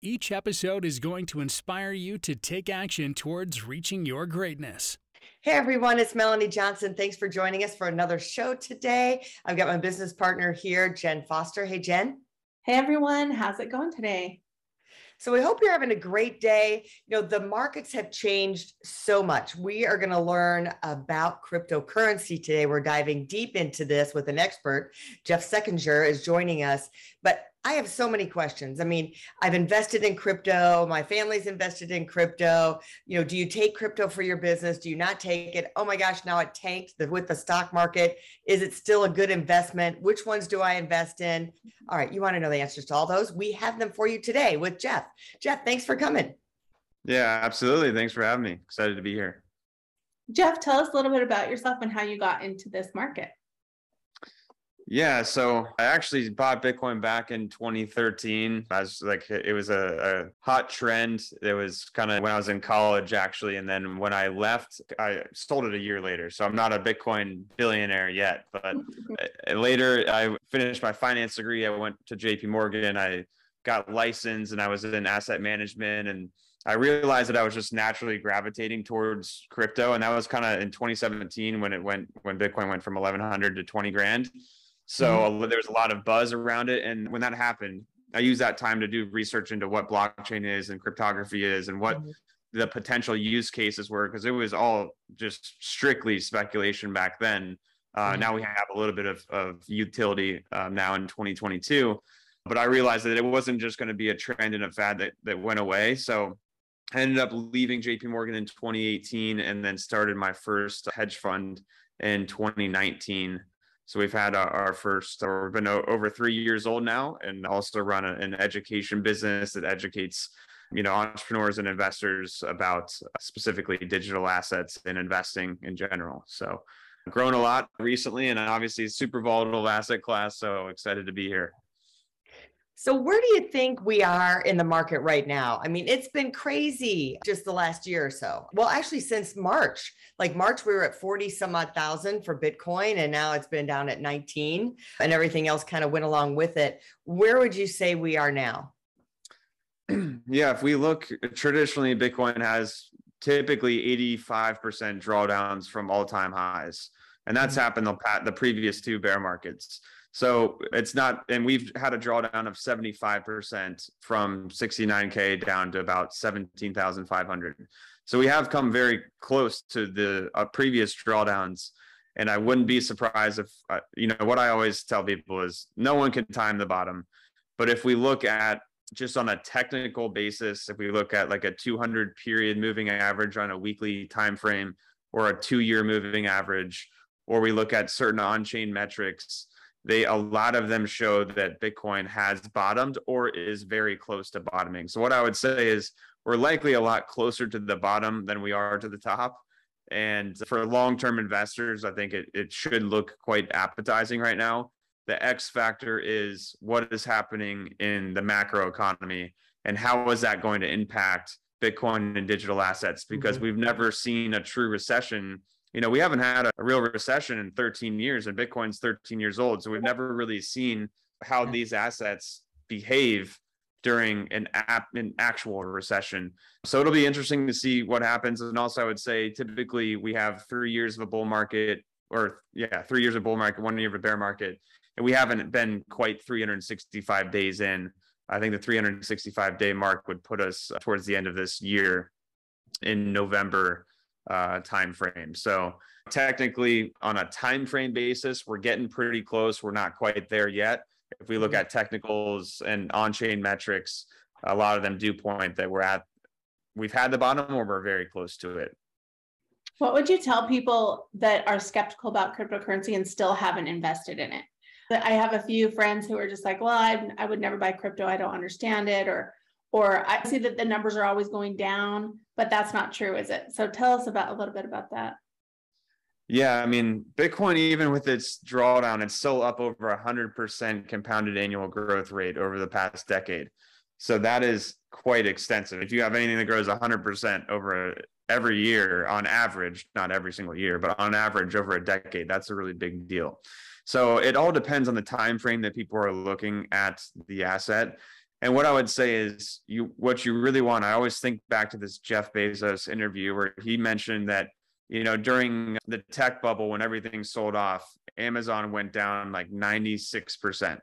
Each episode is going to inspire you to take action towards reaching your greatness. Hey everyone, it's Melanie Johnson. Thanks for joining us for another show today. I've got my business partner here, Jen Foster. Hey, Jen. Hey everyone, how's it going today? So we hope you're having a great day. You know, the markets have changed so much. We are going to learn about cryptocurrency today. We're diving deep into this with an expert. Jeff Sekinger is joining us. But I have so many questions. I mean, I've invested in crypto. My family's invested in crypto. You know, do you take crypto for your business? Do you not take it? Oh my gosh, now it tanked with the stock market. Is it still a good investment? Which ones do I invest in? Mm-hmm. All right, you want to know the answers to all those? We have them for you today with Jeff. Jeff, thanks for coming. Yeah, absolutely. Thanks for having me. Excited to be here. Jeff, tell us a little bit about yourself and how you got into this market. Yeah, so I actually bought Bitcoin back in 2013. I was like, it was a, a hot trend. It was kind of when I was in college, actually. And then when I left, I sold it a year later. So I'm not a Bitcoin billionaire yet. But later, I finished my finance degree. I went to JP Morgan. I got licensed and I was in asset management. And I realized that I was just naturally gravitating towards crypto. And that was kind of in 2017 when it went, when Bitcoin went from 1100 to 20 grand. So mm-hmm. there was a lot of buzz around it. And when that happened, I used that time to do research into what blockchain is and cryptography is and what mm-hmm. the potential use cases were, because it was all just strictly speculation back then. Uh, mm-hmm. Now we have a little bit of, of utility um, now in 2022. But I realized that it wasn't just going to be a trend and a fad that, that went away. So I ended up leaving JP Morgan in 2018 and then started my first hedge fund in 2019. So we've had our, our first, or we've been over three years old now, and also run a, an education business that educates, you know, entrepreneurs and investors about uh, specifically digital assets and investing in general. So grown a lot recently, and obviously super volatile asset class. So excited to be here. So, where do you think we are in the market right now? I mean, it's been crazy just the last year or so. Well, actually, since March, like March, we were at 40 some odd thousand for Bitcoin, and now it's been down at 19, and everything else kind of went along with it. Where would you say we are now? yeah, if we look traditionally, Bitcoin has typically 85% drawdowns from all time highs. And that's mm-hmm. happened the, the previous two bear markets. So it's not, and we've had a drawdown of 75% from 69K down to about 17,500. So we have come very close to the uh, previous drawdowns. And I wouldn't be surprised if, uh, you know, what I always tell people is no one can time the bottom. But if we look at just on a technical basis, if we look at like a 200 period moving average on a weekly time frame or a two year moving average, or we look at certain on chain metrics, they a lot of them show that Bitcoin has bottomed or is very close to bottoming. So what I would say is we're likely a lot closer to the bottom than we are to the top. And for long-term investors, I think it, it should look quite appetizing right now. The X factor is what is happening in the macro economy and how is that going to impact Bitcoin and digital assets? Because mm-hmm. we've never seen a true recession you know, we haven't had a, real recession in 13 years and Bitcoin's 13 years old. So we've never really seen how these assets behave during an app an actual recession. So it'll be interesting to see what happens. And also I would say typically we have three years of a bull market or yeah, three years of bull market, one year of a bear market. And we haven't been quite 365 days in. I think the 365 day mark would put us uh, towards the end of this year in November uh, time frame. So technically, on a time frame basis, we're getting pretty close. We're not quite there yet. If we look mm-hmm. at technicals and on-chain metrics, a lot of them do point that we're at we've had the bottom or we're very close to it. What would you tell people that are skeptical about cryptocurrency and still haven't invested in it? I have a few friends who are just like, well, I, I would never buy crypto. I don't understand it. Or Or I see that the numbers are always going down, but that's not true, is it? So tell us about a little bit about that. Yeah, I mean, Bitcoin, even with its drawdown, it's still up over 100% compounded annual growth rate over the past decade. So that is quite extensive. If you have anything that grows 100% over every year on average, not every single year, but on average over a decade, that's a really big deal. So it all depends on the time frame that people are looking at the asset. And what I would say is you what you really want, I always think back to this Jeff Bezos interview where he mentioned that you know, during the tech bubble when everything sold off, Amazon went down like 96%.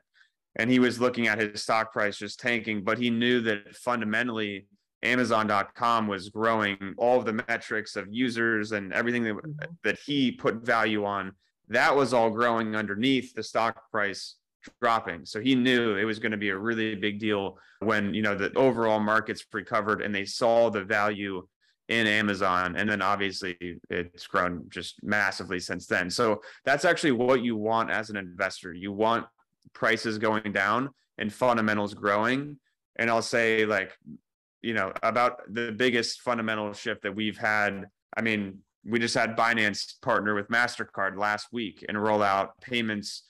And he was looking at his stock price just tanking, but he knew that fundamentally Amazon.com was growing all of the metrics of users and everything that, mm-hmm. that he put value on. That was all growing underneath the stock price dropping. So he knew it was going to be a really big deal when, you know, the overall markets recovered and they saw the value in Amazon. And then obviously it's grown just massively since then. So that's actually what you want as an investor. You want prices going down and fundamentals growing. And I'll say, like, you know, about the biggest fundamental shift that we've had. I mean, we just had Binance partner with MasterCard last week and roll out payments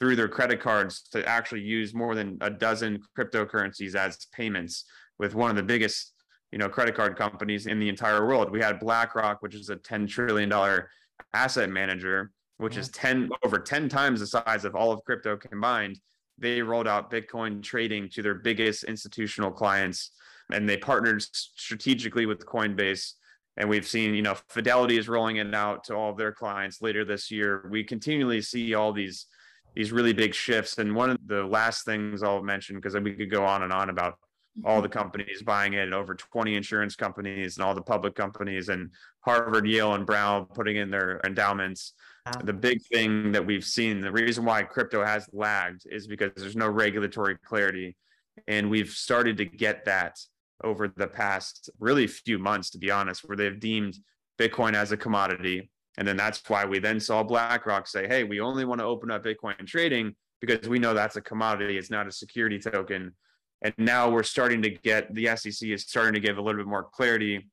through their credit cards to actually use more than a dozen cryptocurrencies as payments with one of the biggest you know credit card companies in the entire world. We had BlackRock, which is a ten trillion dollar asset manager, which yeah. is ten over ten times the size of all of crypto combined. They rolled out Bitcoin trading to their biggest institutional clients, and they partnered strategically with Coinbase. And we've seen, you know, Fidelity is rolling it out to all of their clients later this year. We continually see all these these really big shifts. And one of the last things I'll mention, because we could go on and on about all mm-hmm. the companies buying it, and over 20 insurance companies and all the public companies, and Harvard, Yale, and Brown putting in their endowments. Wow. The big thing that we've seen, the reason why crypto has lagged is because there's no regulatory clarity. And we've started to get that over the past really few months, to be honest, where they've deemed Bitcoin as a commodity. And then that's why we then saw BlackRock say, hey, we only want to open up Bitcoin trading because we know that's a commodity. It's not a security token. And now we're starting to get the SEC is starting to give a little bit more clarity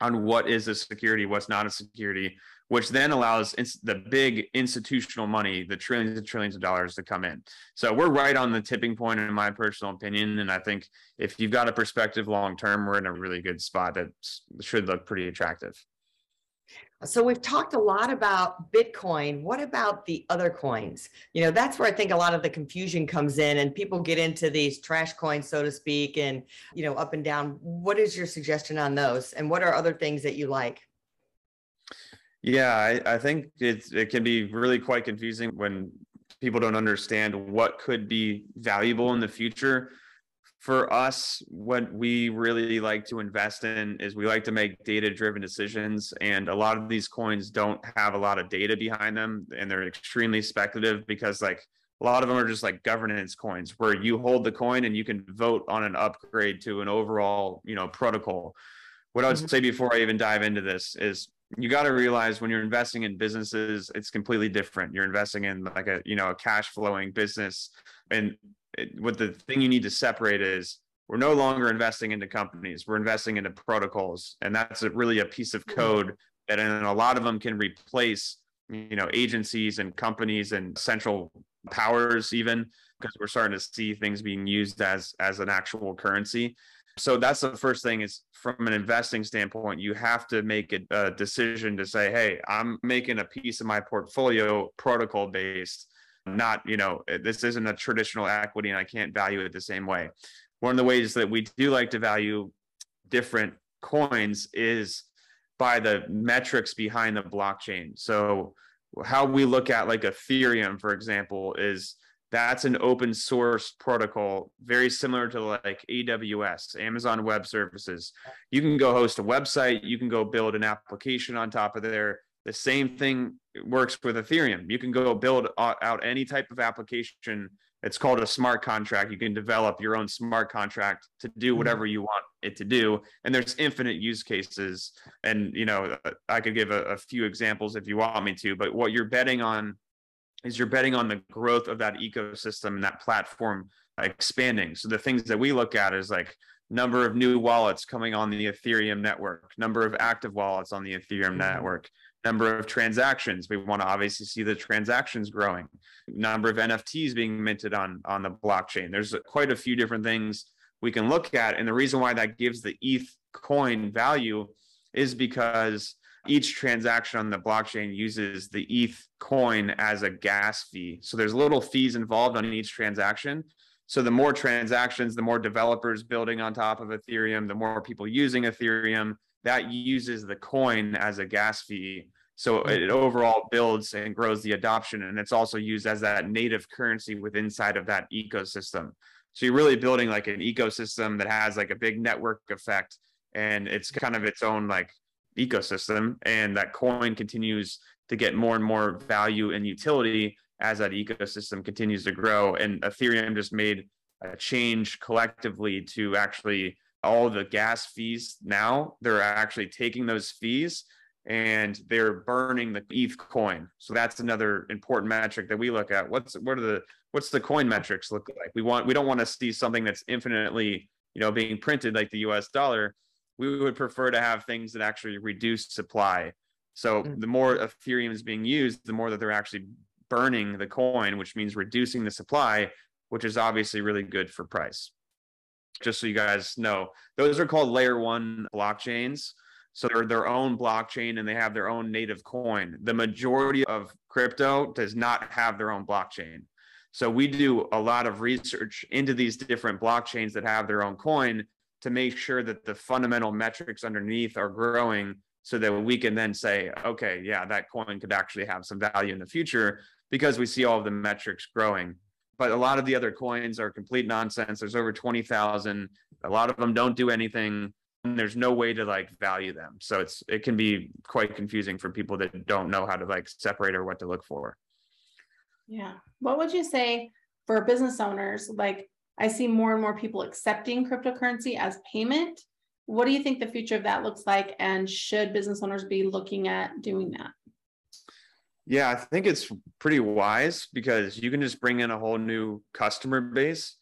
on what is a security, what's not a security, which then allows ins- the big institutional money, the trillions and trillions of dollars to come in. So we're right on the tipping point, in my personal opinion. And I think if you've got a perspective long term, we're in a really good spot that should look pretty attractive. So we've talked a lot about Bitcoin. What about the other coins? You know, that's where I think a lot of the confusion comes in and people get into these trash coins, so to speak, and, you know, up and down. What is your suggestion on those? And what are other things that you like? Yeah, I, I think it's, it can be really quite confusing when people don't understand what could be valuable in the future for us, what we really like to invest in is we like to make data driven decisions. And a lot of these coins don't have a lot of data behind them and they're extremely speculative because, like, a lot of them are just like governance coins where you hold the coin and you can vote on an upgrade to an overall, you know, protocol. What I would mm-hmm. say before I even dive into this is you got to realize when you're investing in businesses, it's completely different. You're investing in like a, you know, a cash flowing business and it, what the thing you need to separate is we're no longer investing into companies we're investing into protocols and that's a, really a piece of mm-hmm. code that and a lot of them can replace you know agencies and companies and central powers even because we're starting to see things being used as as an actual currency so that's the first thing is from an investing standpoint you have to make a, a decision to say hey i'm making a piece of my portfolio protocol based not you know eh, this isn't a traditional equity and i can't value it the same way. One of the ways that we do like to value different coins is by the metrics behind the blockchain. So how we look at like ethereum for example is that's an open source protocol very similar to like aws amazon web services. You can go host a website you can go build an application on top of there the same thing works with Ethereum. You can go build out any type of application. It's called a smart contract. You can develop your own smart contract to do mm-hmm. whatever you want it to do. And there's infinite use cases. And, you know, I could give a, a few examples if you want me to, but what you're betting on is you're betting on the growth of that ecosystem and that platform expanding. So the things that we look at is like number of new wallets coming on the Ethereum network, number of active wallets on the Ethereum Mhm. network, number of transactions. We want to obviously see the transactions growing, number of NFTs being minted on on the blockchain. There's quite a few different things we can look at, and the reason why that gives the ETH coin value is because each transaction on the blockchain uses the ETH coin as a gas fee. So there's little fees involved on each transaction. So the more transactions, the more developers building on top of Ethereum, the more people using Ethereum, that uses the coin as a gas fee. So hmm. it overall builds and grows the adoption. And it's also used as that native currency within inside of that ecosystem. So you're really building like an ecosystem that has like a big network effect and it's kind of its own like ecosystem. And that coin continues to get more and more value and utility as that ecosystem continues to grow. And Ethereum just made a change collectively to actually all the gas fees now, they're actually taking those fees and they're burning the ETH coin. So that's another important metric that we look at. What's what are the what's the coin metrics look like? We want we don't want to see something that's infinitely, you know, being printed like the US dollar. We would prefer to have things that actually reduce supply. So Mm. the more Ethereum is being used, the more that they're actually burning the coin, which means reducing the supply, which is obviously really good for price. Just so you guys know, those are called layer one blockchains. So they're their own blockchain and they have their own native coin. The majority of crypto does not have their own blockchain. So we do a lot of research into these different blockchains that have their own coin to make sure that the fundamental metrics underneath are growing so that we can then say, okay, yeah, that coin could actually have some value in the future because we see all of the metrics growing. But a lot of the other coins are complete nonsense. There's over 20,000. A lot of them don't do anything. And there's no way to like value them. So it's it can be quite confusing for people that don't know how to like separate or what to look for. Yeah. What would you say for business owners? Like, I see more and more people accepting cryptocurrency as payment. What do you think the future of that looks like? And should business owners be looking at doing that? Yeah, I think it's pretty wise because you can just bring in a whole new customer base.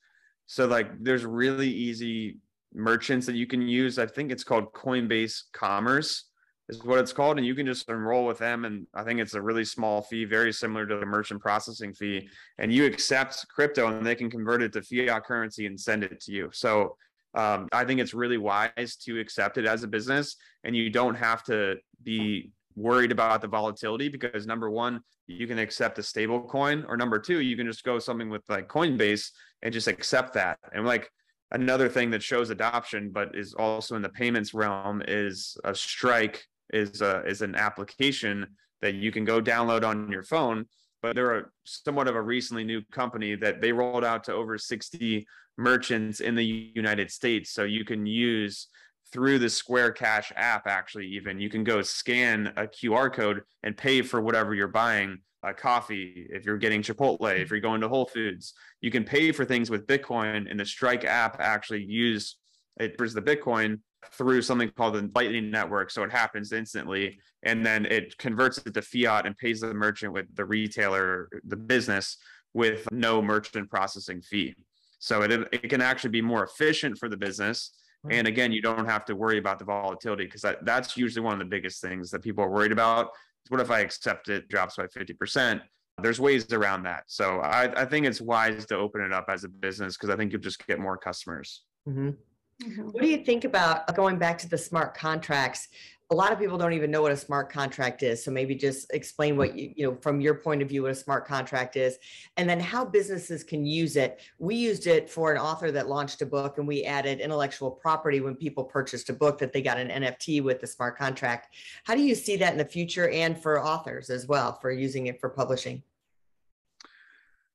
So like there's really easy merchants that you can use. I think it's called Coinbase Commerce is what it's called and you can just enroll with them and I think it's a really small fee very similar to the merchant processing fee and you accept crypto and they can convert it to fiat currency and send it to you. So um, I think it's really wise to accept it as a business and you don't have to be worried about the volatility because number one, you can accept a stable coin, or number two, you can just go something with like Coinbase and just accept that. And like another thing that shows adoption, but is also in the payments realm, is a Strike is a, is an application that you can go download on your phone. But they're a, somewhat of a recently new company that they rolled out to over 60 merchants in the United States. So you can use through the Square Cash app, actually, even you can go scan a QR code and pay for whatever you're buying. A coffee, if you're getting Chipotle, if you're going to Whole Foods, you can pay for things with Bitcoin. And the Strike app actually use it for the Bitcoin through something called the Lightning Network. So it happens instantly. And then it converts it to fiat and pays the merchant with the retailer, the business with no merchant processing fee. So it, it can actually be more efficient for the business and again, you don't have to worry about the volatility because that, that's usually one of the biggest things that people are worried about. What if I accept it drops by 50%? There's ways around that. So I, I think it's wise to open it up as a business because I think you'll just get more customers. Mhm. Mhm. What do you think about going back to the smart contracts? A lot of people don't even know what a smart contract is. So maybe just explain what you, you know, from your point of view, what a smart contract is, and then how businesses can use it. We used it for an author that launched a book and we added intellectual property when people purchased a book that they got an NFT with the smart contract. How do you see that in the future and for authors as well for using it for publishing?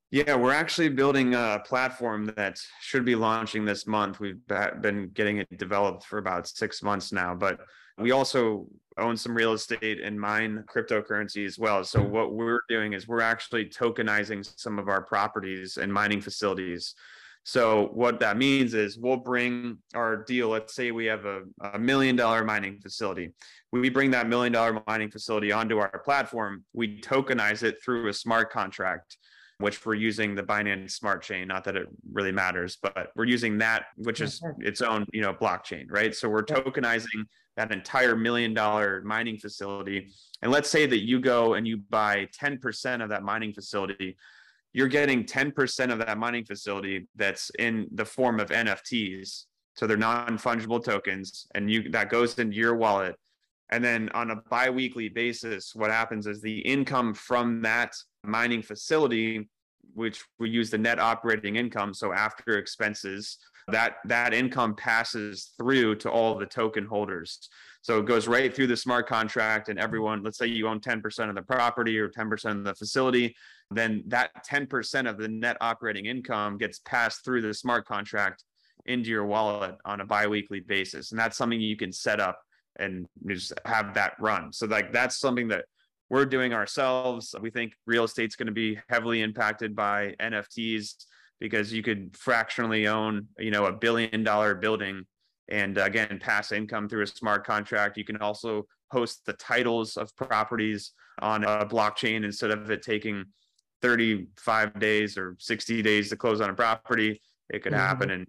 Yeah, we're actually building a platform that should be launching this month. We've been getting it developed for about six months now, but we also own some real estate and mine cryptocurrency as well. So what we're doing is we're actually tokenizing some of our properties and mining facilities. So what that means is we'll bring our deal. Let's say we have a, a million dollar mining facility. We bring that million dollar mining facility onto our platform. We tokenize it through a smart contract which we're using the Binance Smart Chain. Not that it really matters, but we're using that, which is mm-hmm. its own, you know, blockchain, right? So we're tokenizing that entire million dollar mining facility. And let's say that you go and you buy 10% of that mining facility, you're getting 10% of that mining facility that's in the form of NFTs. So they're non-fungible tokens, and you that goes into your wallet. And then on a biweekly basis, what happens is the income from that mining facility, which we use the net operating income, so after expenses, that that income passes through to all the token holders. So it goes right through the smart contract, and everyone, let's say you own 10% of the property or 10% of the facility, then that 10% of the net operating income gets passed through the smart contract into your wallet on a biweekly basis. And that's something you can set up and just have that run. So like that's something that we're doing ourselves. We think real estate's going to be heavily impacted by NFTs because you could fractionally own, you know, a billion dollar building and again pass income through a smart contract. You can also host the titles of properties on a blockchain instead of it taking 35 days or 60 days to close on a property. It could mm-hmm. happen in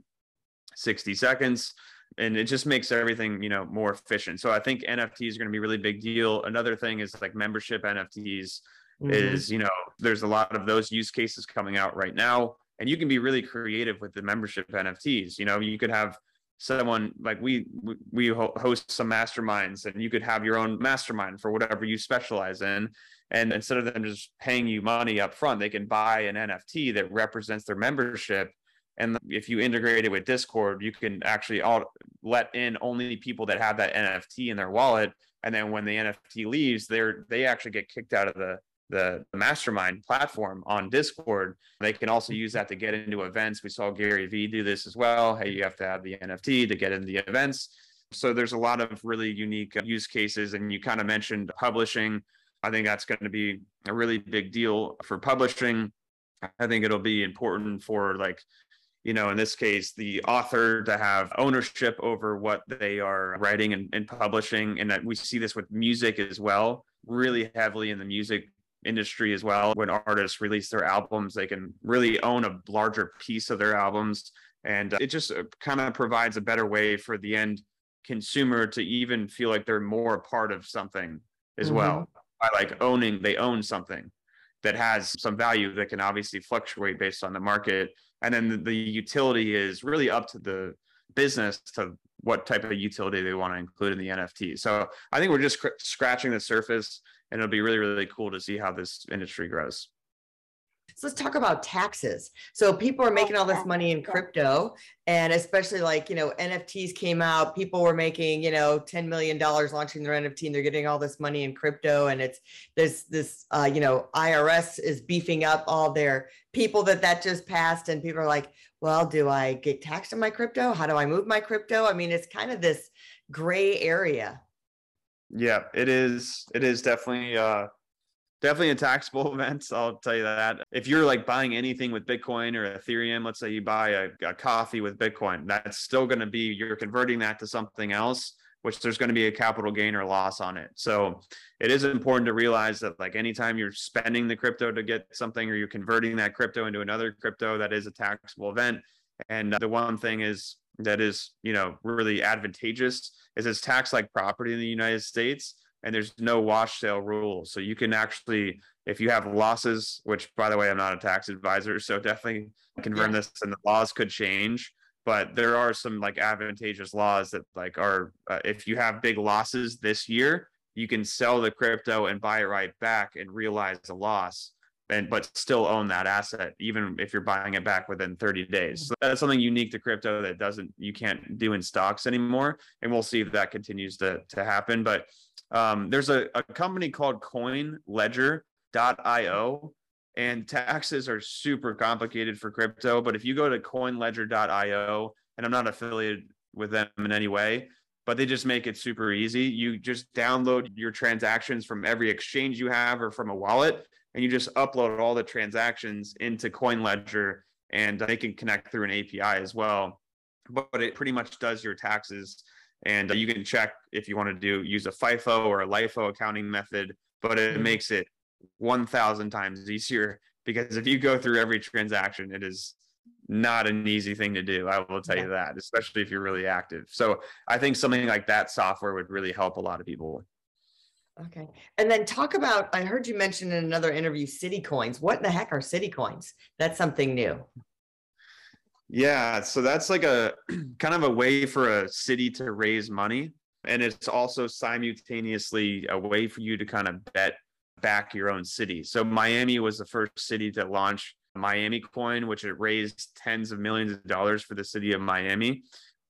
60 seconds and it just makes everything you know more efficient so i think nfts are going to be a really big deal another thing is like membership nfts mm-hmm. is you know there's a lot of those use cases coming out right now and you can be really creative with the membership nfts you know you could have someone like we we host some masterminds and you could have your own mastermind for whatever you specialize in. And instead of them just paying you money up front they can buy an nft that represents their membership. And if you integrate it with discord you can actually all let in only people that have that nft in their wallet. And then when the nft leaves they're they actually get kicked out of the the, mastermind platform on discord they can also use that to get into events. We saw gary vee do this as well. Hey you have to have the nft to get in the events. So there's a lot of really unique uh, use cases and you kind of mentioned publishing. I think that's going to be a really big deal for publishing. I think it'll be important for like you know, in this case, the author to have ownership over what they are writing and, and publishing. And that we see this with music as well, really heavily in the music industry as well. When artists release their albums, they can really own a larger piece of their albums. And it just uh, kind of provides a better way for the end consumer to even feel like they're more a part of something as mm-hmm. well by like owning, they own something that has some value that can obviously fluctuate based on the market and then the, the utility is really up to the business to what type of utility they want to include in the NFT. So I think we're just cr- scratching the surface, and it'll be really really cool to see how this industry grows. So let's talk about taxes. So people are making all this money in crypto, and especially like you know NFTs came out. People were making you know ten million dollars launching their NFT, and they're getting all this money in crypto. And it's this this uh, you know IRS is beefing up all their people that that just passed, and people are like, well, do I get taxed on my crypto? How do I move my crypto? I mean, it's kind of this gray area. Yeah, it is. It is definitely. Uh definitely a taxable event. I'll tell you that. If you're like buying anything with Bitcoin or Ethereum, let's say you buy a, a coffee with Bitcoin, that's still going to be, you're converting that to something else, which there's going to be a capital gain or loss on it. So it is important to realize that like anytime you're spending the crypto to get something or you're converting that crypto into another crypto, that is a taxable event. And the one thing is that is, you know, really advantageous is it's tax like property in the United States and there's no wash sale rule. So you can actually, if you have losses, which by the way, I'm not a tax advisor, so definitely confirm this and the laws could change. But there are some like advantageous laws that like are uh, if you have big losses this year, you can sell the crypto and buy it right back and realize a loss and but still own that asset even if you're buying it back within 30 days so that's something unique to crypto that doesn't you can't do in stocks anymore and we'll see if that continues to to happen but um, there's a, a company called coinledger.io and taxes are super complicated for crypto but if you go to coinledger.io and i'm not affiliated with them in any way but they just make it super easy you just download your transactions from every exchange you have or from a wallet and you just upload all the transactions into CoinLedger and they can connect through an API as well. But, it pretty much does your taxes and uh, you can check if you want to do use a FIFO or a LIFO accounting method, but it mm-hmm. makes it 1000 times easier because if you go through every transaction, it is not an easy thing to do. I will tell you that, especially if you're really active. So I think something like that software would really help a lot of people. Okay. And then talk about, I heard you mention in another interview, city coins. What in the heck are city coins? That's something new. Yeah. So that's like a kind of a way for a city to raise money. And it's also simultaneously a way for you to kind of bet back your own city. So Miami was the first city to launch Miami coin, which it raised tens of millions of dollars for the city of Miami,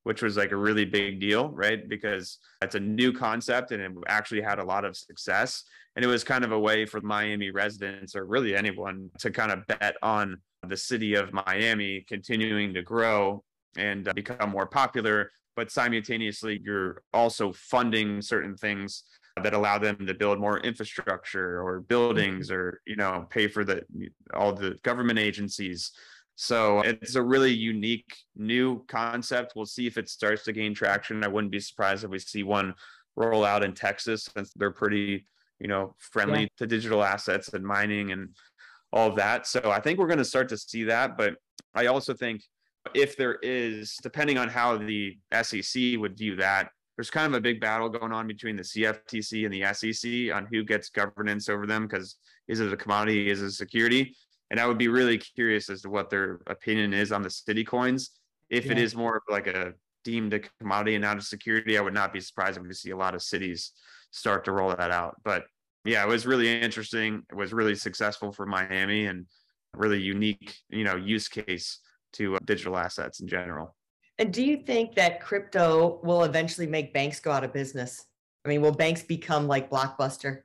which was like a really big deal, right? Because it's a new concept and it actually had a lot of success. And it was kind of a way for Miami residents or really anyone to kind of bet on the city of Miami continuing to grow and uh, become more popular. But simultaneously, you're also funding certain things that allow them to build more infrastructure or buildings or you know pay for the all the government agencies so it's a really unique new concept we'll see if it starts to gain traction i wouldn't be surprised if we see one roll out in texas since they're pretty you know friendly yeah. to digital assets and mining and all of that so i think we're going to start to see that but i also think if there is depending on how the sec would view that there's kind of a big battle going on between the CFTC and the SEC on who gets governance over them because is it a commodity, is it a security? And I would be really curious as to what their opinion is on the city coins. If yeah. it is more of like a deemed a commodity and not a security, I would not be surprised if we see a lot of cities start to roll that out. But yeah, it was really interesting. It was really successful for Miami and really unique, you know, use case to uh, digital assets in general. And do you think that crypto will eventually make banks go out of business? I mean, will banks become like Blockbuster?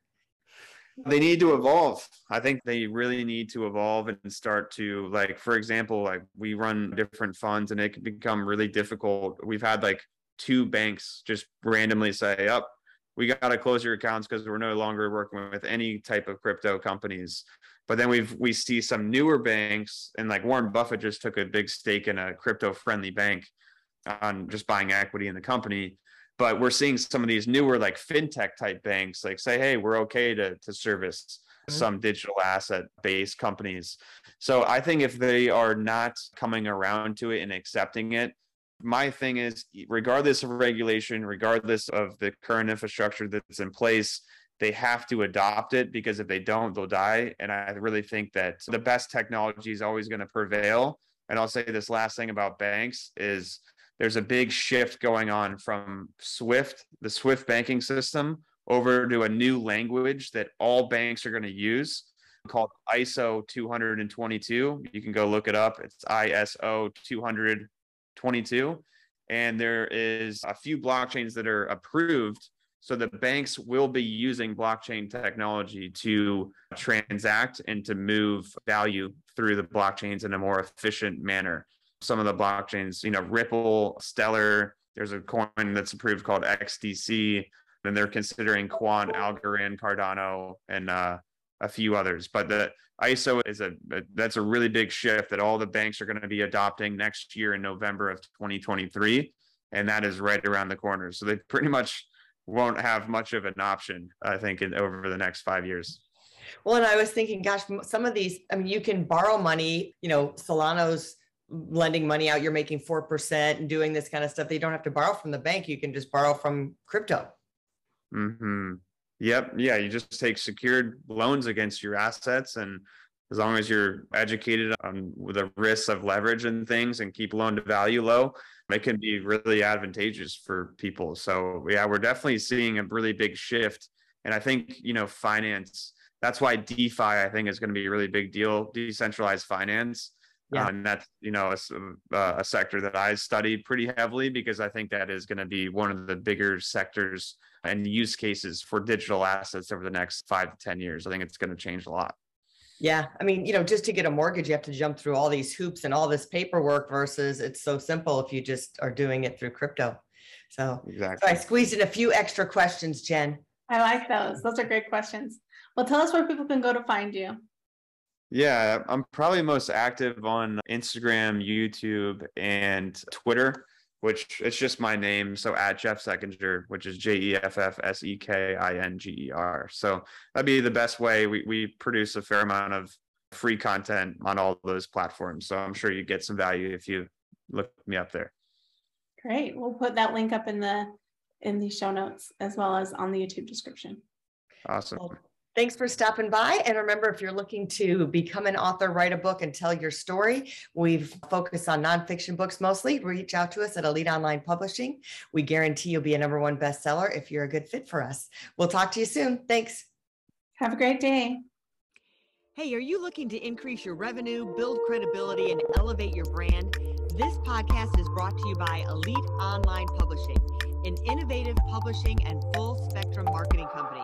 They need to evolve. I think they really need to evolve and start to like, for example, like we run different funds and it can become really difficult. We've had like two banks just randomly say, up, oh, we got to close your accounts because we're no longer working with any type of crypto companies. But then we've we see some newer banks, and like Warren Buffett just took a big stake in a crypto friendly bank on just buying equity in the company. But we're seeing some of these newer like fintech type banks like say, hey, we're okay to to service mm-hmm. some digital asset based companies. So I think if they are not coming around to it and accepting it, my thing is regardless of regulation, regardless of the current infrastructure that's in place, they have to adopt it because if they don't, they'll die. And I really think that the best technology is always going to prevail. And I'll say this last thing about banks is there's a big shift going on from Swift, the Swift banking system, over to a new language that all banks are going to use called ISO 222. You can go look it up. It's ISO 222. And there is a few blockchains that are approved. So the banks will be using blockchain technology to transact and to move value through the blockchains in a more efficient manner some of the blockchains, you know, Ripple, Stellar, there's a coin that's approved called XDC, and they're considering Quant, Algorand, Cardano, and uh, a few others. But the ISO is a that's a really big shift that all the banks are going to be adopting next year in November of 2023, and that is right around the corner. So they pretty much won't have much of an option, I think, in, over the next five years. Well, and I was thinking, gosh, some of these, I mean, you can borrow money, you know, Solano's lending money out, you're making 4% and doing this kind of stuff. They don't have to borrow from the bank. You can just borrow from crypto. hmm Yep. Yeah. You just take secured loans against your assets. And as long as you're educated on the risks of leverage and things and keep loan to value low, it can be really advantageous for people. So, yeah, we're definitely seeing a really big shift. And I think, you know, finance, that's why DeFi, I think, is going to be a really big deal, decentralized finance yeah. Uh, and that's you know a, uh, a, sector that I studied pretty heavily because I think that is going to be one of the bigger sectors and use cases for digital assets over the next five to ten years. I think it's going to change a lot. Yeah, I mean, you know, just to get a mortgage, you have to jump through all these hoops and all this paperwork. Versus, it's so simple if you just are doing it through crypto. So, exactly. So I squeezed in a few extra questions, Jen. I like those. Those are great questions. Well, tell us where people can go to find you. Yeah, I'm probably most active on Instagram, YouTube, and Twitter, which it's just my name. So at Jeff Sekinger, which is J E F F S E K I N G E R. So that'd be the best way. We we produce a fair amount of free content on all those platforms. So I'm sure you get some value if you look me up there. Great. We'll put that link up in the in the show notes as well as on the YouTube description. Awesome. Well, Thanks for stopping by. And remember, if you're looking to become an author, write a book, and tell your story, we've focused on nonfiction books mostly. Reach out to us at Elite Online Publishing. We guarantee you'll be a number one bestseller if you're a good fit for us. We'll talk to you soon. Thanks. Have a great day. Hey, are you looking to increase your revenue, build credibility, and elevate your brand? This podcast is brought to you by Elite Online Publishing, an innovative publishing and full spectrum marketing company.